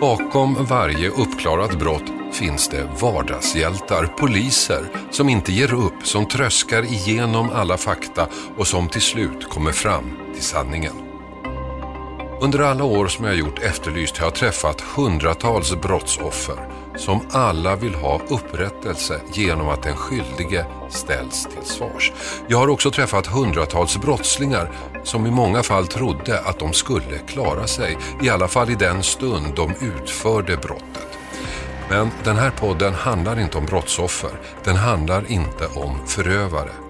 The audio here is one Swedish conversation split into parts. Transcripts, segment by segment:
Bakom varje uppklarat brott finns det vardagshjältar, poliser som inte ger upp, som tröskar igenom alla fakta och som till slut kommer fram till sanningen. Under alla år som jag gjort Efterlyst har jag träffat hundratals brottsoffer som alla vill ha upprättelse genom att den skyldige ställs till svars. Jag har också träffat hundratals brottslingar som i många fall trodde att de skulle klara sig, i alla fall i den stund de utförde brottet. Men den här podden handlar inte om brottsoffer, den handlar inte om förövare.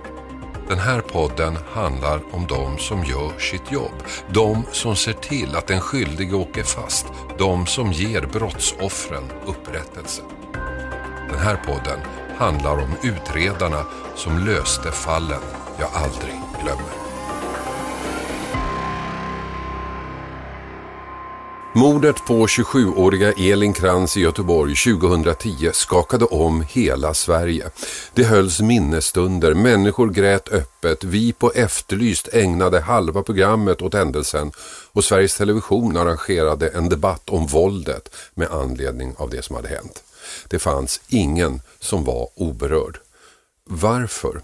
Den här podden handlar om de som gör sitt jobb. De som ser till att den skyldige åker fast. De som ger brottsoffren upprättelse. Den här podden handlar om utredarna som löste fallen jag aldrig glömmer. Mordet på 27-åriga Elin Krantz i Göteborg 2010 skakade om hela Sverige. Det hölls minnesstunder, människor grät öppet, vi på Efterlyst ägnade halva programmet åt händelsen och Sveriges Television arrangerade en debatt om våldet med anledning av det som hade hänt. Det fanns ingen som var oberörd. Varför?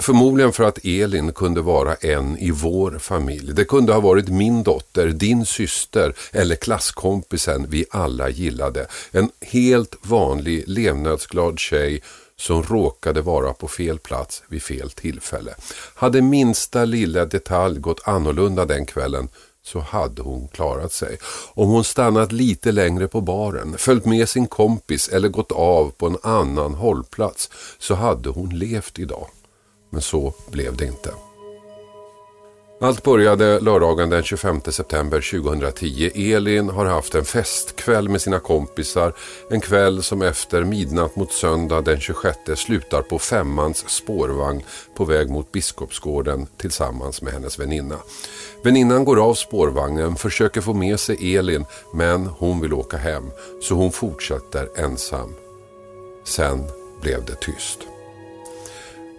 Förmodligen för att Elin kunde vara en i vår familj. Det kunde ha varit min dotter, din syster eller klasskompisen vi alla gillade. En helt vanlig levnadsglad tjej som råkade vara på fel plats vid fel tillfälle. Hade minsta lilla detalj gått annorlunda den kvällen så hade hon klarat sig. Om hon stannat lite längre på baren, följt med sin kompis eller gått av på en annan hållplats så hade hon levt idag. Men så blev det inte. Allt började lördagen den 25 september 2010. Elin har haft en festkväll med sina kompisar. En kväll som efter midnatt mot söndag den 26 slutar på Femmans spårvagn på väg mot Biskopsgården tillsammans med hennes väninna. Väninnan går av spårvagnen, försöker få med sig Elin men hon vill åka hem så hon fortsätter ensam. Sen blev det tyst.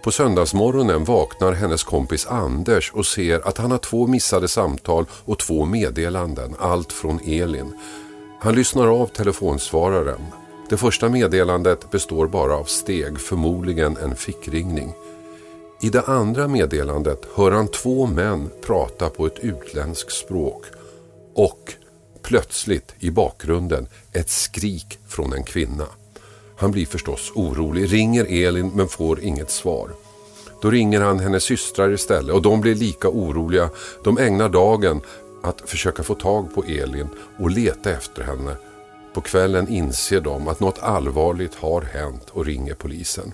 På söndagsmorgonen vaknar hennes kompis Anders och ser att han har två missade samtal och två meddelanden, allt från Elin. Han lyssnar av telefonsvararen. Det första meddelandet består bara av steg, förmodligen en fickringning. I det andra meddelandet hör han två män prata på ett utländskt språk och plötsligt i bakgrunden ett skrik från en kvinna. Han blir förstås orolig, ringer Elin men får inget svar. Då ringer han hennes systrar istället och de blir lika oroliga. De ägnar dagen att försöka få tag på Elin och leta efter henne. På kvällen inser de att något allvarligt har hänt och ringer polisen.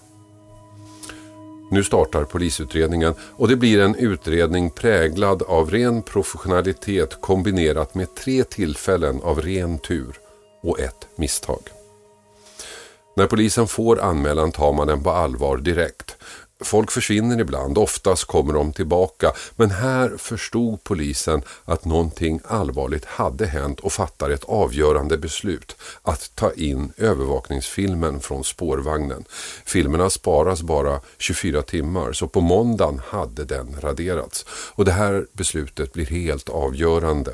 Nu startar polisutredningen och det blir en utredning präglad av ren professionalitet kombinerat med tre tillfällen av ren tur och ett misstag. När polisen får anmälan tar man den på allvar direkt. Folk försvinner ibland, oftast kommer de tillbaka. Men här förstod polisen att någonting allvarligt hade hänt och fattar ett avgörande beslut. Att ta in övervakningsfilmen från spårvagnen. Filmerna sparas bara 24 timmar så på måndagen hade den raderats. Och det här beslutet blir helt avgörande.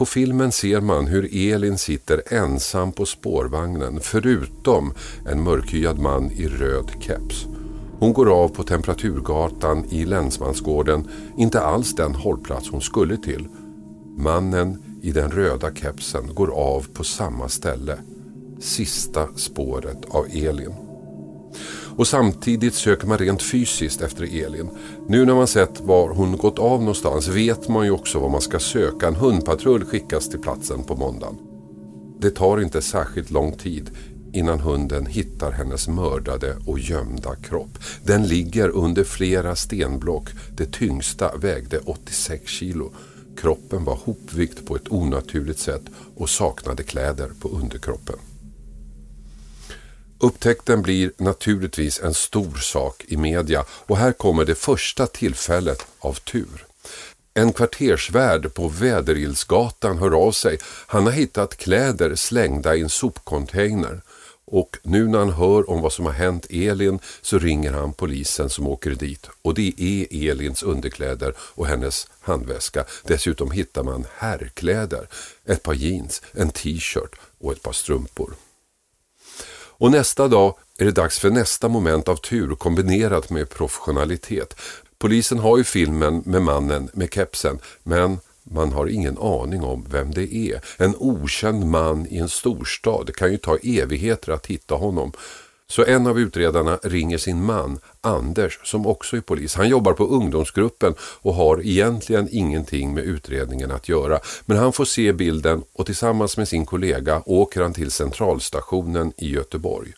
På filmen ser man hur Elin sitter ensam på spårvagnen förutom en mörkhyad man i röd keps. Hon går av på Temperaturgatan i Länsmansgården, inte alls den hållplats hon skulle till. Mannen i den röda kepsen går av på samma ställe. Sista spåret av Elin. Och samtidigt söker man rent fysiskt efter Elin. Nu när man sett var hon gått av någonstans vet man ju också vad man ska söka. En hundpatrull skickas till platsen på måndagen. Det tar inte särskilt lång tid innan hunden hittar hennes mördade och gömda kropp. Den ligger under flera stenblock. Det tyngsta vägde 86 kilo. Kroppen var hopvikt på ett onaturligt sätt och saknade kläder på underkroppen. Upptäckten blir naturligtvis en stor sak i media och här kommer det första tillfället av tur. En kvartersvärd på Väderilsgatan hör av sig. Han har hittat kläder slängda i en sopcontainer Och nu när han hör om vad som har hänt Elin så ringer han polisen som åker dit. Och det är Elins underkläder och hennes handväska. Dessutom hittar man herrkläder, ett par jeans, en t-shirt och ett par strumpor. Och nästa dag är det dags för nästa moment av tur kombinerat med professionalitet. Polisen har ju filmen med mannen med kepsen men man har ingen aning om vem det är. En okänd man i en storstad. Det kan ju ta evigheter att hitta honom. Så en av utredarna ringer sin man, Anders, som också är polis. Han jobbar på ungdomsgruppen och har egentligen ingenting med utredningen att göra. Men han får se bilden och tillsammans med sin kollega åker han till centralstationen i Göteborg.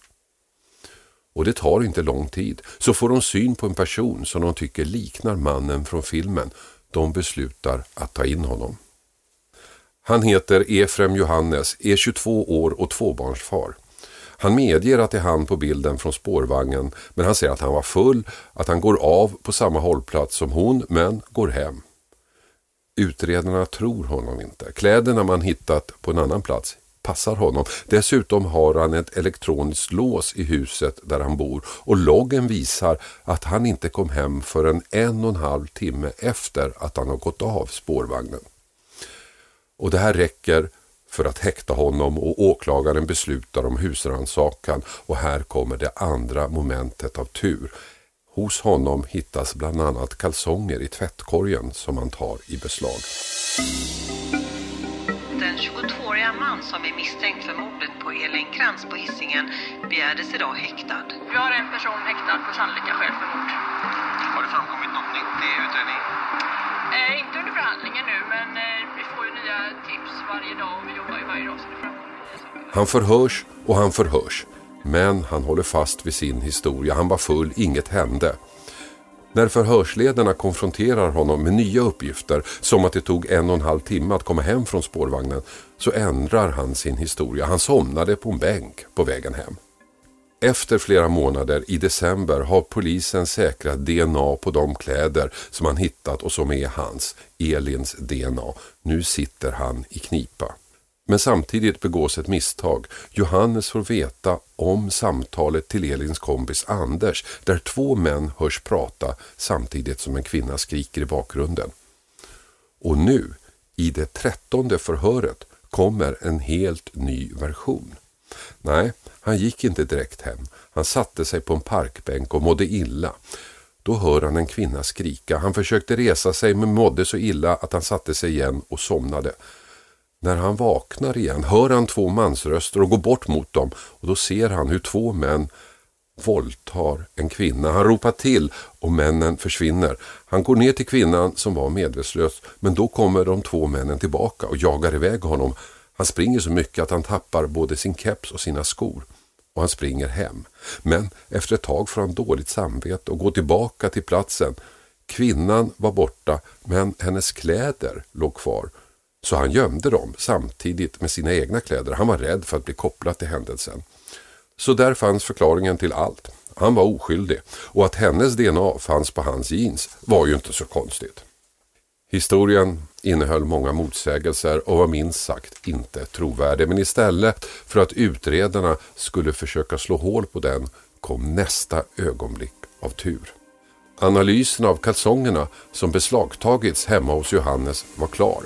Och det tar inte lång tid så får de syn på en person som de tycker liknar mannen från filmen. De beslutar att ta in honom. Han heter Efrem Johannes, är 22 år och tvåbarnsfar. Han medger att det är han på bilden från spårvagnen men han säger att han var full, att han går av på samma hållplats som hon men går hem. Utredarna tror honom inte. Kläderna man hittat på en annan plats passar honom. Dessutom har han ett elektroniskt lås i huset där han bor och loggen visar att han inte kom hem förrän en och en halv timme efter att han har gått av spårvagnen. Och det här räcker för att häkta honom och åklagaren beslutar om husrannsakan och här kommer det andra momentet av tur. Hos honom hittas bland annat kalsonger i tvättkorgen som han tar i beslag. Den 22-åriga man som är misstänkt för mordet på Elin Krantz på Hisingen begärdes idag häktad. Vi har en person häktad på sannolika skäl för mord. Har det framkommit något nytt i utredningen? Eh, inte under förhandlingen nu, men eh, vi får ju nya tips varje dag och vi jobbar ju varje dag så det framgår. Han förhörs och han förhörs. Men han håller fast vid sin historia. Han var full, inget hände. När förhörsledarna konfronterar honom med nya uppgifter som att det tog en och en halv timme att komma hem från spårvagnen så ändrar han sin historia. Han somnade på en bänk på vägen hem. Efter flera månader i december har polisen säkrat DNA på de kläder som han hittat och som är hans, Elins DNA. Nu sitter han i knipa. Men samtidigt begås ett misstag. Johannes får veta om samtalet till Elins kompis Anders där två män hörs prata samtidigt som en kvinna skriker i bakgrunden. Och nu, i det trettonde förhöret, kommer en helt ny version. Nej, han gick inte direkt hem. Han satte sig på en parkbänk och mådde illa. Då hör han en kvinna skrika. Han försökte resa sig men mådde så illa att han satte sig igen och somnade. När han vaknar igen hör han två mansröster och går bort mot dem och då ser han hur två män våldtar en kvinna. Han ropar till och männen försvinner. Han går ner till kvinnan som var medvetslös men då kommer de två männen tillbaka och jagar iväg honom. Han springer så mycket att han tappar både sin keps och sina skor och han springer hem. Men efter ett tag får han dåligt samvete och går tillbaka till platsen. Kvinnan var borta men hennes kläder låg kvar så han gömde dem samtidigt med sina egna kläder. Han var rädd för att bli kopplad till händelsen. Så där fanns förklaringen till allt. Han var oskyldig och att hennes DNA fanns på hans jeans var ju inte så konstigt. Historien innehöll många motsägelser och var minst sagt inte trovärdig men istället för att utredarna skulle försöka slå hål på den kom nästa ögonblick av tur. Analysen av kalsongerna som beslagtagits hemma hos Johannes var klar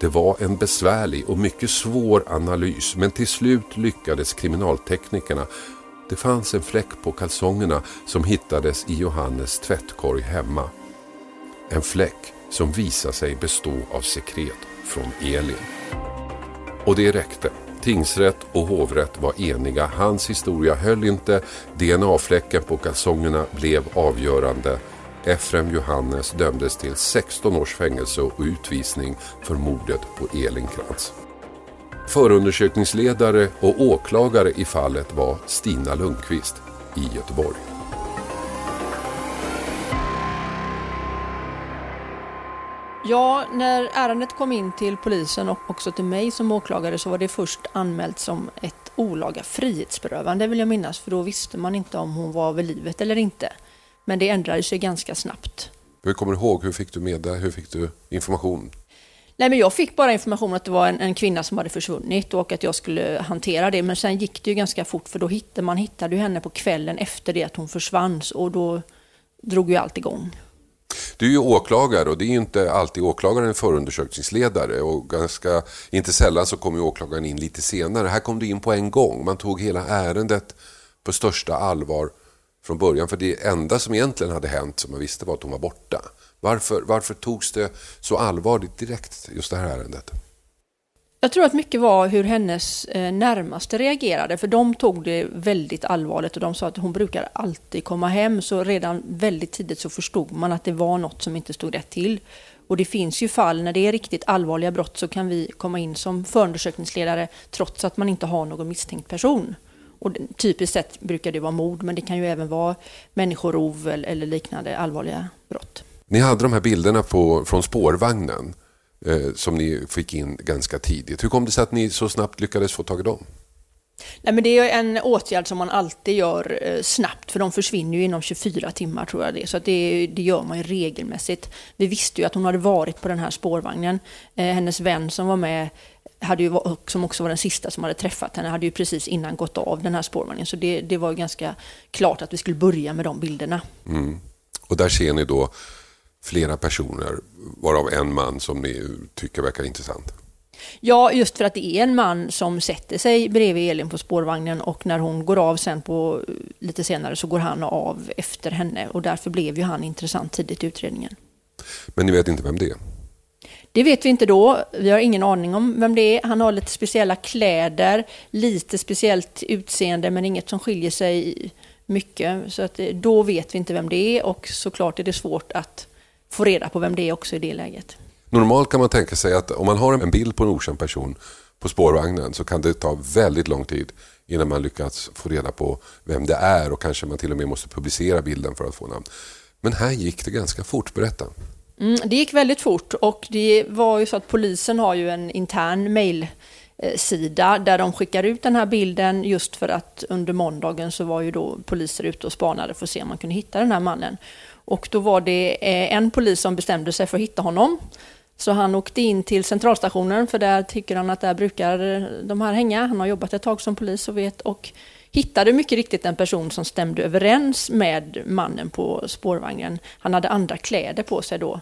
det var en besvärlig och mycket svår analys men till slut lyckades kriminalteknikerna. Det fanns en fläck på kalsongerna som hittades i Johannes tvättkorg hemma. En fläck som visade sig bestå av sekret från Elin. Och det räckte. Tingsrätt och hovrätt var eniga. Hans historia höll inte. DNA-fläcken på kalsongerna blev avgörande. Efrem Johannes dömdes till 16 års fängelse och utvisning för mordet på Elin Krantz. Förundersökningsledare och åklagare i fallet var Stina Lundqvist i Göteborg. Ja, när ärendet kom in till polisen och också till mig som åklagare så var det först anmält som ett olaga frihetsberövande vill jag minnas, för då visste man inte om hon var vid livet eller inte. Men det ändrade sig ganska snabbt. Jag kommer ihåg, hur fick du med det? Hur fick du information? Nej, men jag fick bara information att det var en, en, kvinna som hade försvunnit och att jag skulle hantera det. Men sen gick det ju ganska fort för då hittade man hittade ju henne på kvällen efter det att hon försvann och då drog ju allt igång. Du är ju åklagare och det är ju inte alltid åklagaren är förundersökningsledare och ganska, inte sällan så kommer åklagaren in lite senare. Här kom du in på en gång. Man tog hela ärendet på största allvar från början. För det enda som egentligen hade hänt som man visste var att hon var borta. Varför, varför togs det så allvarligt direkt, just det här ärendet? Jag tror att mycket var hur hennes eh, närmaste reagerade, för de tog det väldigt allvarligt och de sa att hon brukar alltid komma hem, så redan väldigt tidigt så förstod man att det var något som inte stod rätt till. Och det finns ju fall när det är riktigt allvarliga brott så kan vi komma in som förundersökningsledare trots att man inte har någon misstänkt person. Och typiskt sett brukar det vara mord, men det kan ju även vara människorov eller liknande allvarliga brott. Ni hade de här bilderna på, från spårvagnen eh, som ni fick in ganska tidigt. Hur kom det sig att ni så snabbt lyckades få tag i dem? Nej, men det är en åtgärd som man alltid gör eh, snabbt, för de försvinner ju inom 24 timmar tror jag det Så det, det, gör man ju regelmässigt. Vi visste ju att hon hade varit på den här spårvagnen. Eh, hennes vän som var med, hade ju, som också var den sista som hade träffat henne, hade ju precis innan gått av den här spårvagnen. Så det, det var ju ganska klart att vi skulle börja med de bilderna. Mm. Och där ser ni då flera personer, varav en man som ni tycker verkar intressant? Ja, just för att det är en man som sätter sig bredvid Elin på spårvagnen och när hon går av sen på lite senare så går han av efter henne och därför blev ju han intressant tidigt i utredningen. Men ni vet inte vem det är? Det vet vi inte då. Vi har ingen aning om vem det är. Han har lite speciella kläder, lite speciellt utseende men inget som skiljer sig mycket. Så att då vet vi inte vem det är och såklart är det svårt att få reda på vem det är också i det läget. Normalt kan man tänka sig att om man har en bild på en okänd person på spårvagnen så kan det ta väldigt lång tid innan man lyckats få reda på vem det är och kanske man till och med måste publicera bilden för att få namn. Men här gick det ganska fort, berätta. Mm, det gick väldigt fort och det var ju så att polisen har ju en intern mailsida där de skickar ut den här bilden just för att under måndagen så var ju då poliser ute och spanade för att se om man kunde hitta den här mannen. Och då var det eh, en polis som bestämde sig för att hitta honom. Så han åkte in till centralstationen, för där tycker han att där brukar de här hänga. Han har jobbat ett tag som polis och vet. Och hittade mycket riktigt en person som stämde överens med mannen på spårvagnen. Han hade andra kläder på sig då.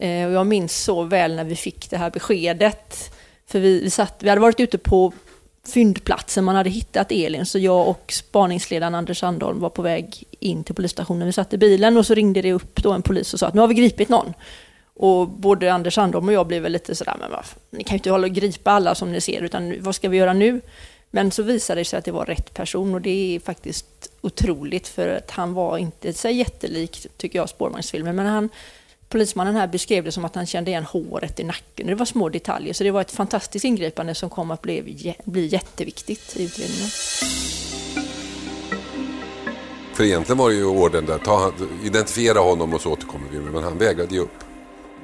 Eh, och jag minns så väl när vi fick det här beskedet. För vi, vi, satt, vi hade varit ute på fyndplatsen man hade hittat Elin. Så jag och spaningsledaren Anders Sandholm var på väg in till polisstationen. Vi satt i bilen och så ringde det upp då en polis och sa att nu har vi gripit någon. Och både Anders Sandholm och jag blev väl lite sådär, men ni kan ju inte hålla och gripa alla som ni ser, utan vad ska vi göra nu? Men så visade det sig att det var rätt person och det är faktiskt otroligt för att han var inte så jättelik, tycker jag, spårvagnsfilmen, men han Polismannen här beskrev det som att han kände igen håret i nacken. Det var små detaljer, så det var ett fantastiskt ingripande som kom att bli, bli jätteviktigt i utredningen. För egentligen var det ju orden där, ta, identifiera honom och så återkommer vi men han vägrade ge upp.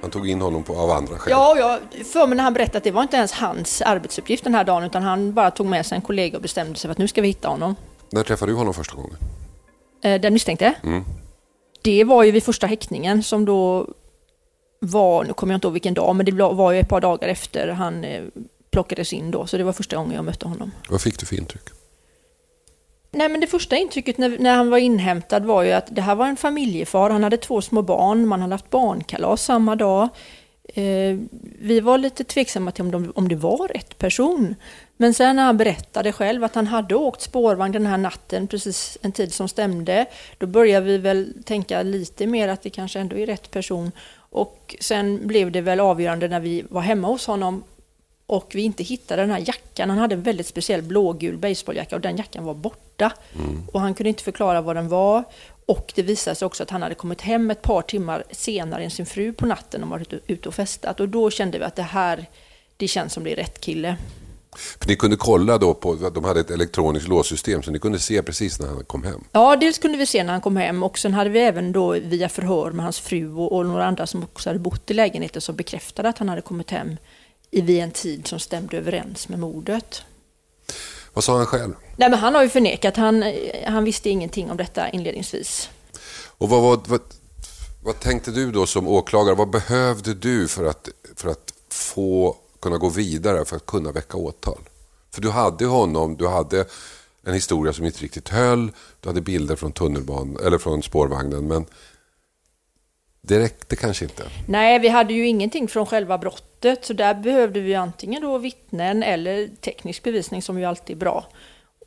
Han tog in honom på, av andra skäl. Ja, jag för mig när han berättade att det var inte ens hans arbetsuppgift den här dagen utan han bara tog med sig en kollega och bestämde sig för att nu ska vi hitta honom. När träffade du honom första gången? Eh, den misstänkte? Mm det var ju vid första häktningen som då var, nu kommer jag inte ihåg vilken dag, men det var ju ett par dagar efter han eh, plockades in då, så det var första gången jag mötte honom. Vad fick du för intryck? Nej, men det första intrycket när, när, han var inhämtad var ju att det här var en familjefar, han hade två små barn, man hade haft barnkalas samma dag. Eh, vi var lite tveksamma till om, de, om det var rätt person. Men sen när han berättade själv att han hade åkt spårvagn den här natten, precis en tid som stämde, då började vi väl tänka lite mer att det kanske ändå är rätt person. Och sen blev det väl avgörande när vi var hemma hos honom och vi inte hittade den här jackan. Han hade en väldigt speciell blågul baseballjacka och den jackan var borta. Mm. Och han kunde inte förklara vad den var. Och det visade sig också att han hade kommit hem ett par timmar senare än sin fru på natten och varit ute och festat. Och då kände vi att det här, det känns som det är rätt kille. För ni kunde kolla då på, de hade ett elektroniskt låssystem så ni kunde se precis när han kom hem? Ja, dels kunde vi se när han kom hem och sen hade vi även då via förhör med hans fru och, och några andra som också hade bott i lägenheten som bekräftade att han hade kommit hem i vid en tid som stämde överens med mordet. Vad sa han själv? Nej, men han har ju förnekat, han, han visste ingenting om detta inledningsvis. Och vad, vad, vad, vad tänkte du då som åklagare, vad behövde du för att, för att få kunna gå vidare för att kunna väcka åtal? För du hade honom, du hade en historia som inte riktigt höll, du hade bilder från tunnelbanan eller från spårvagnen men det räckte kanske inte. Nej, vi hade ju ingenting från själva brottet så där behövde vi antingen då vittnen eller teknisk bevisning som ju alltid är bra.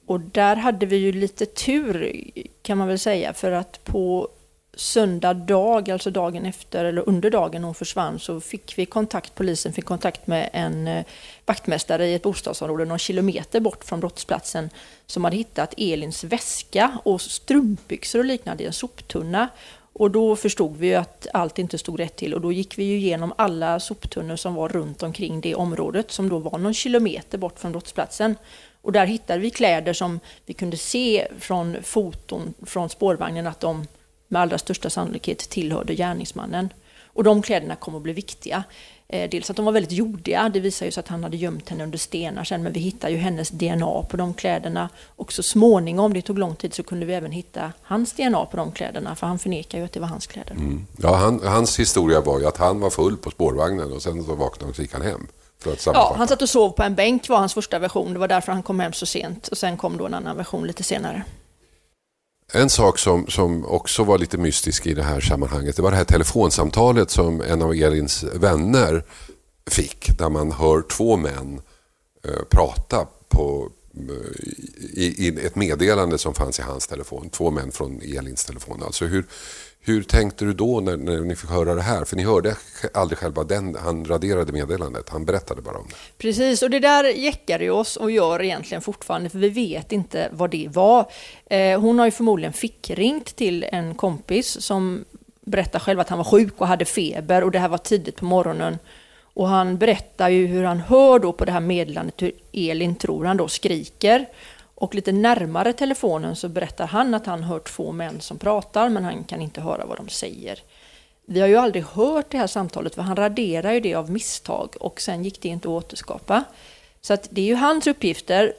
Och där hade vi ju lite tur kan man väl säga för att på söndag dag, alltså dagen efter eller under dagen hon försvann så fick vi kontakt, polisen fick kontakt med en eh, vaktmästare i ett bostadsområde någon kilometer bort från brottsplatsen som hade hittat Elins väska och strumpbyxor och liknande i en soptunna. Och då förstod vi ju att allt inte stod rätt till och då gick vi ju igenom alla soptunnor som var runt omkring det området som då var någon kilometer bort från brottsplatsen. Och där hittade vi kläder som vi kunde se från foton från spårvagnen att de med allra största sannolikhet tillhörde gärningsmannen. Och de kläderna kom att bli viktiga. Eh, dels att de var väldigt jordiga, det visar ju sig att han hade gömt henne under stenar sen, men vi hittade ju hennes DNA på de kläderna. Och så småningom, det tog lång tid, så kunde vi även hitta hans DNA på de kläderna, för han förnekar ju att det var hans kläder. Mm. Ja, han, hans historia var ju att han var full på spårvagnen och sen så vaknade han och så gick han hem. ja, han satt och sov på en bänk var hans första version, det var därför han kom hem så sent. Och sen kom då en annan version lite senare. En sak som, som också var lite mystisk i det här sammanhanget det var det här telefonsamtalet som en av Elins vänner fick där man hör två män eh, prata på, i, i, ett meddelande som fanns i hans telefon. Två män från Elins telefon. Alltså hur, hur tänkte du då när, när ni fick höra det här? För ni hörde aldrig själva den, han raderade meddelandet, han berättade bara om det. Precis, och det där jäckar ju oss och gör egentligen fortfarande, för vi vet inte vad det var. Eh, hon har ju förmodligen fickringt till en kompis som berättar själv att han var sjuk och hade feber och det här var tidigt på morgonen. Och han berättar ju hur han hör då på det här meddelandet hur Elin, tror han då, skriker. Och lite närmare telefonen så berättar han att han hör två män som pratar men han kan inte höra vad de säger. Vi har ju aldrig hört det här samtalet för han raderar ju det av misstag och sen gick det inte att återskapa. Så att det är ju hans uppgifter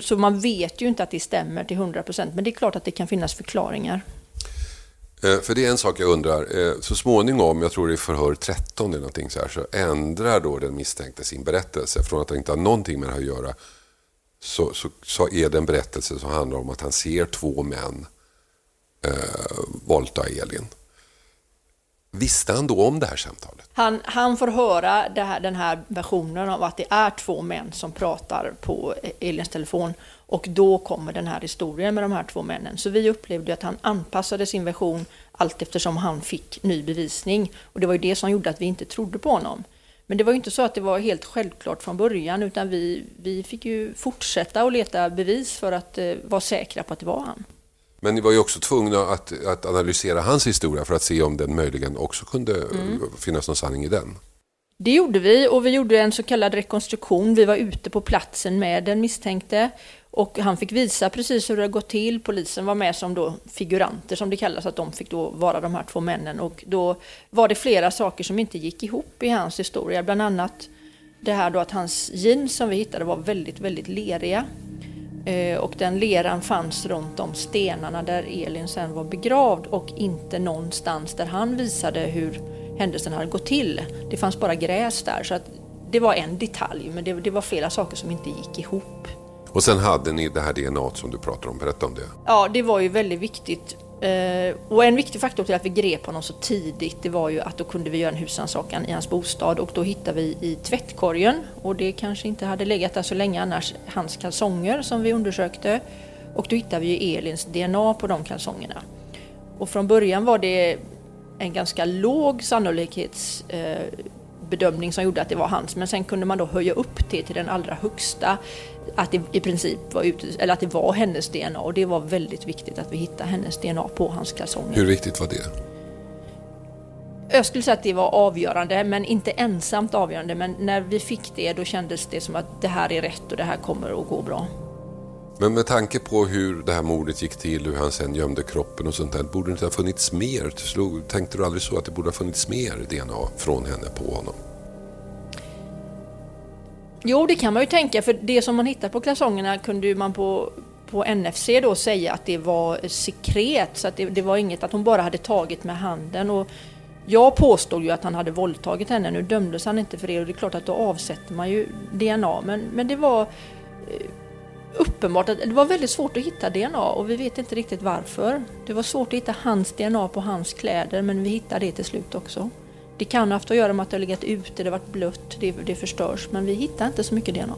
så man vet ju inte att det stämmer till 100% men det är klart att det kan finnas förklaringar. Eh, för det är en sak jag undrar. Eh, så småningom, jag tror det är förhör 13 eller någonting så här, så ändrar då den misstänkte sin berättelse från att han inte har någonting med det här att göra så, så, så, är det en berättelse som handlar om att han ser två män eh, våldta Elin. Visste han då om det här samtalet? Han, han får höra här, den här versionen av att det är två män som pratar på Elins telefon och då kommer den här historien med de här två männen. Så vi upplevde att han anpassade sin version allt eftersom han fick ny bevisning och det var ju det som gjorde att vi inte trodde på honom. Men det var ju inte så att det var helt självklart från början utan vi, vi fick ju fortsätta att leta bevis för att eh, vara säkra på att det var han. Men ni var ju också tvungna att, att analysera hans historia för att se om den möjligen också kunde mm. finnas någon sanning i den. Det gjorde vi och vi gjorde en så kallad rekonstruktion. Vi var ute på platsen med den misstänkte och han fick visa precis hur det gått till. Polisen var med som då figuranter som det kallas, att de fick då vara de här två männen. Och då var det flera saker som inte gick ihop i hans historia. Bland annat det här då att hans jeans som vi hittade var väldigt, väldigt leriga. Eh, och den leran fanns runt de stenarna där Elin sen var begravd och inte någonstans där han visade hur händelsen hade gått till. Det fanns bara gräs där. Så att det var en detalj, men det, det var flera saker som inte gick ihop. Och sen hade ni det här DNA som du pratar om, berätta om det. Ja, det var ju väldigt viktigt. Eh, och en viktig faktor till att vi grep honom så tidigt, det var ju att då kunde vi göra en husrannsakan i hans bostad och då hittade vi i tvättkorgen, och det kanske inte hade legat där så länge annars, hans kalsonger som vi undersökte. Och då hittade vi ju Elins DNA på de kalsongerna. Och från början var det en ganska låg sannolikhetsbedömning eh, som gjorde att det var hans, men sen kunde man då höja upp det till den allra högsta att det i princip var, ute, eller att det var hennes DNA och det var väldigt viktigt att vi hittade hennes DNA på hans kalsonger. Hur viktigt var det? Jag skulle säga att det var avgörande, men inte ensamt avgörande. Men när vi fick det, då kändes det som att det här är rätt och det här kommer att gå bra. Men med tanke på hur det här mordet gick till, hur han sen gömde kroppen och sånt där, borde det inte ha funnits mer? Tänkte du aldrig så att det borde ha funnits mer DNA från henne på honom? Jo, det kan man ju tänka, för det som man hittar på kalsongerna kunde man på, på NFC då säga att det var sekret, så att det, det, var inget att hon bara hade tagit med handen. Och Jag påstod ju att han hade våldtagit henne, nu dömdes han inte för det och det är klart att då avsätter man ju DNA. Men, men det var eh, uppenbart att det var väldigt svårt att hitta DNA och vi vet inte riktigt varför. Det var svårt att hitta hans DNA på hans kläder men vi hittade det till slut också. Det kan ha haft att göra med att det har legat ute, det har varit blött, det, det förstörs men vi hittar inte så mycket DNA.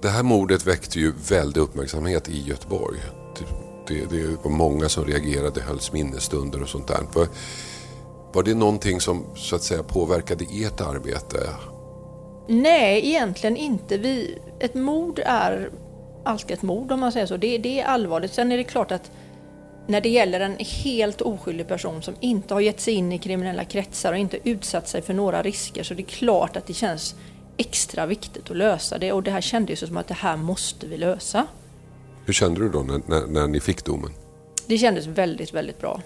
Det här mordet väckte ju väldig uppmärksamhet i Göteborg. Det, det, det var många som reagerade, hölls minnesstunder och sånt där. Var, var det någonting som så att säga påverkade ert arbete? Nej, egentligen inte. Vi, ett mord är alltid ett mord om man säger så. Det, det är allvarligt. Sen är det klart att när det gäller en helt oskyldig person som inte har gett sig in i kriminella kretsar och inte utsatt sig för några risker så det är klart att det känns extra viktigt att lösa det och det här kändes som att det här måste vi lösa. Hur kände du då när, när, när ni fick domen? Det kändes väldigt, väldigt bra.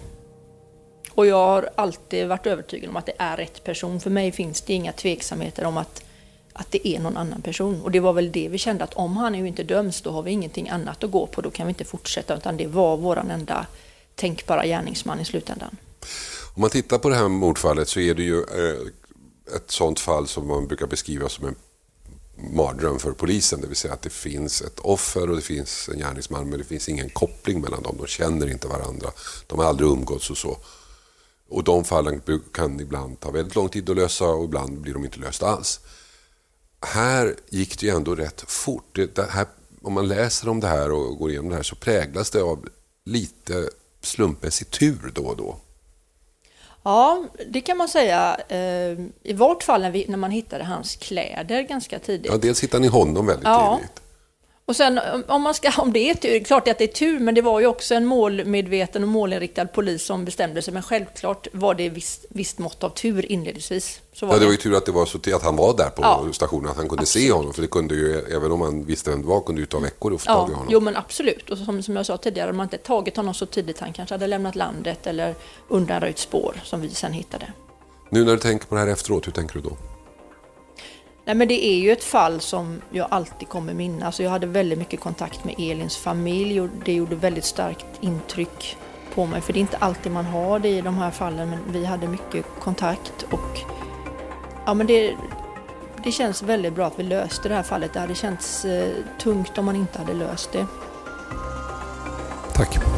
Och jag har alltid varit övertygad om att det är rätt person. För mig finns det inga tveksamheter om att, att det är någon annan person. Och det var väl det vi kände att om han ju inte döms då har vi ingenting annat att gå på. Då kan vi inte fortsätta utan det var våran enda tänkbara gärningsman i slutändan. Om man tittar på det här mordfallet så är det ju eh, ett sånt fall som man brukar beskriva som en mardröm för polisen. Det vill säga att det finns ett offer och det finns en gärningsman men det finns ingen koppling mellan dem. De känner inte varandra. De har aldrig umgåtts och så. Och de fallen kan ibland ta väldigt lång tid att lösa och ibland blir de inte lösta alls. Här gick det ju ändå rätt fort. Det, det här, om man läser om det här och går igenom det här så präglas det av lite slumpmässig tur då och då. Ja, det kan man säga. Eh, I vart fall när, vi, när man hittade hans kläder ganska tidigt. Ja, dels hittade ni honom väldigt ja. tidigt. Och sen om, man ska, om det är tur, klart att det är tur, men det var ju också en målmedveten och målinriktad polis som bestämde sig. Men självklart var det visst, visst mått av tur inledningsvis. Så var ja, det var ju tur att det var så att han var där på ja, stationen, att han kunde absolut. se honom. För det kunde ju, även om man visste vem det var, kunde det ju ta veckor att få ja, tag i honom. Jo, men absolut. Och som, som jag sa tidigare, om man inte tagit honom så tidigt, han kanske hade lämnat landet eller undanröjt spår som vi sen hittade. Nu när du tänker på det här efteråt, hur tänker du då? Nej, men det är ju ett fall som jag alltid kommer minnas. Jag hade väldigt mycket kontakt med Elins familj och det gjorde väldigt starkt intryck på mig. För det är inte alltid man har det i de här fallen, men vi hade mycket kontakt och ja, men det, det känns väldigt bra att vi löste det här fallet. Det hade känts eh, tungt om man inte hade löst det. Tack.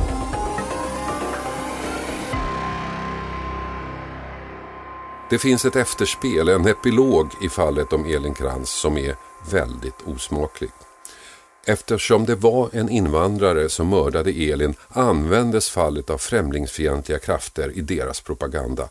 Det finns ett efterspel, en epilog i fallet om Elin Krantz som är väldigt osmaklig. Eftersom det var en invandrare som mördade Elin användes fallet av främlingsfientliga krafter i deras propaganda.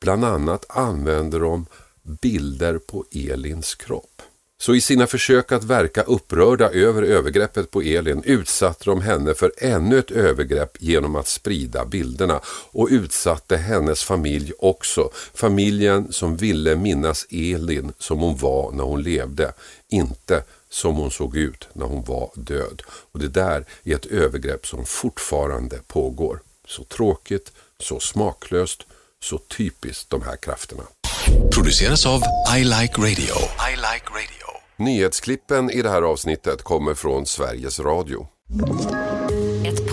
Bland annat använde de bilder på Elins kropp. Så i sina försök att verka upprörda över övergreppet på Elin utsatte de henne för ännu ett övergrepp genom att sprida bilderna och utsatte hennes familj också. Familjen som ville minnas Elin som hon var när hon levde, inte som hon såg ut när hon var död. Och det där är ett övergrepp som fortfarande pågår. Så tråkigt, så smaklöst, så typiskt de här krafterna. Produceras av I Like Radio. I like radio. Nyhetsklippen i det här avsnittet kommer från Sveriges Radio.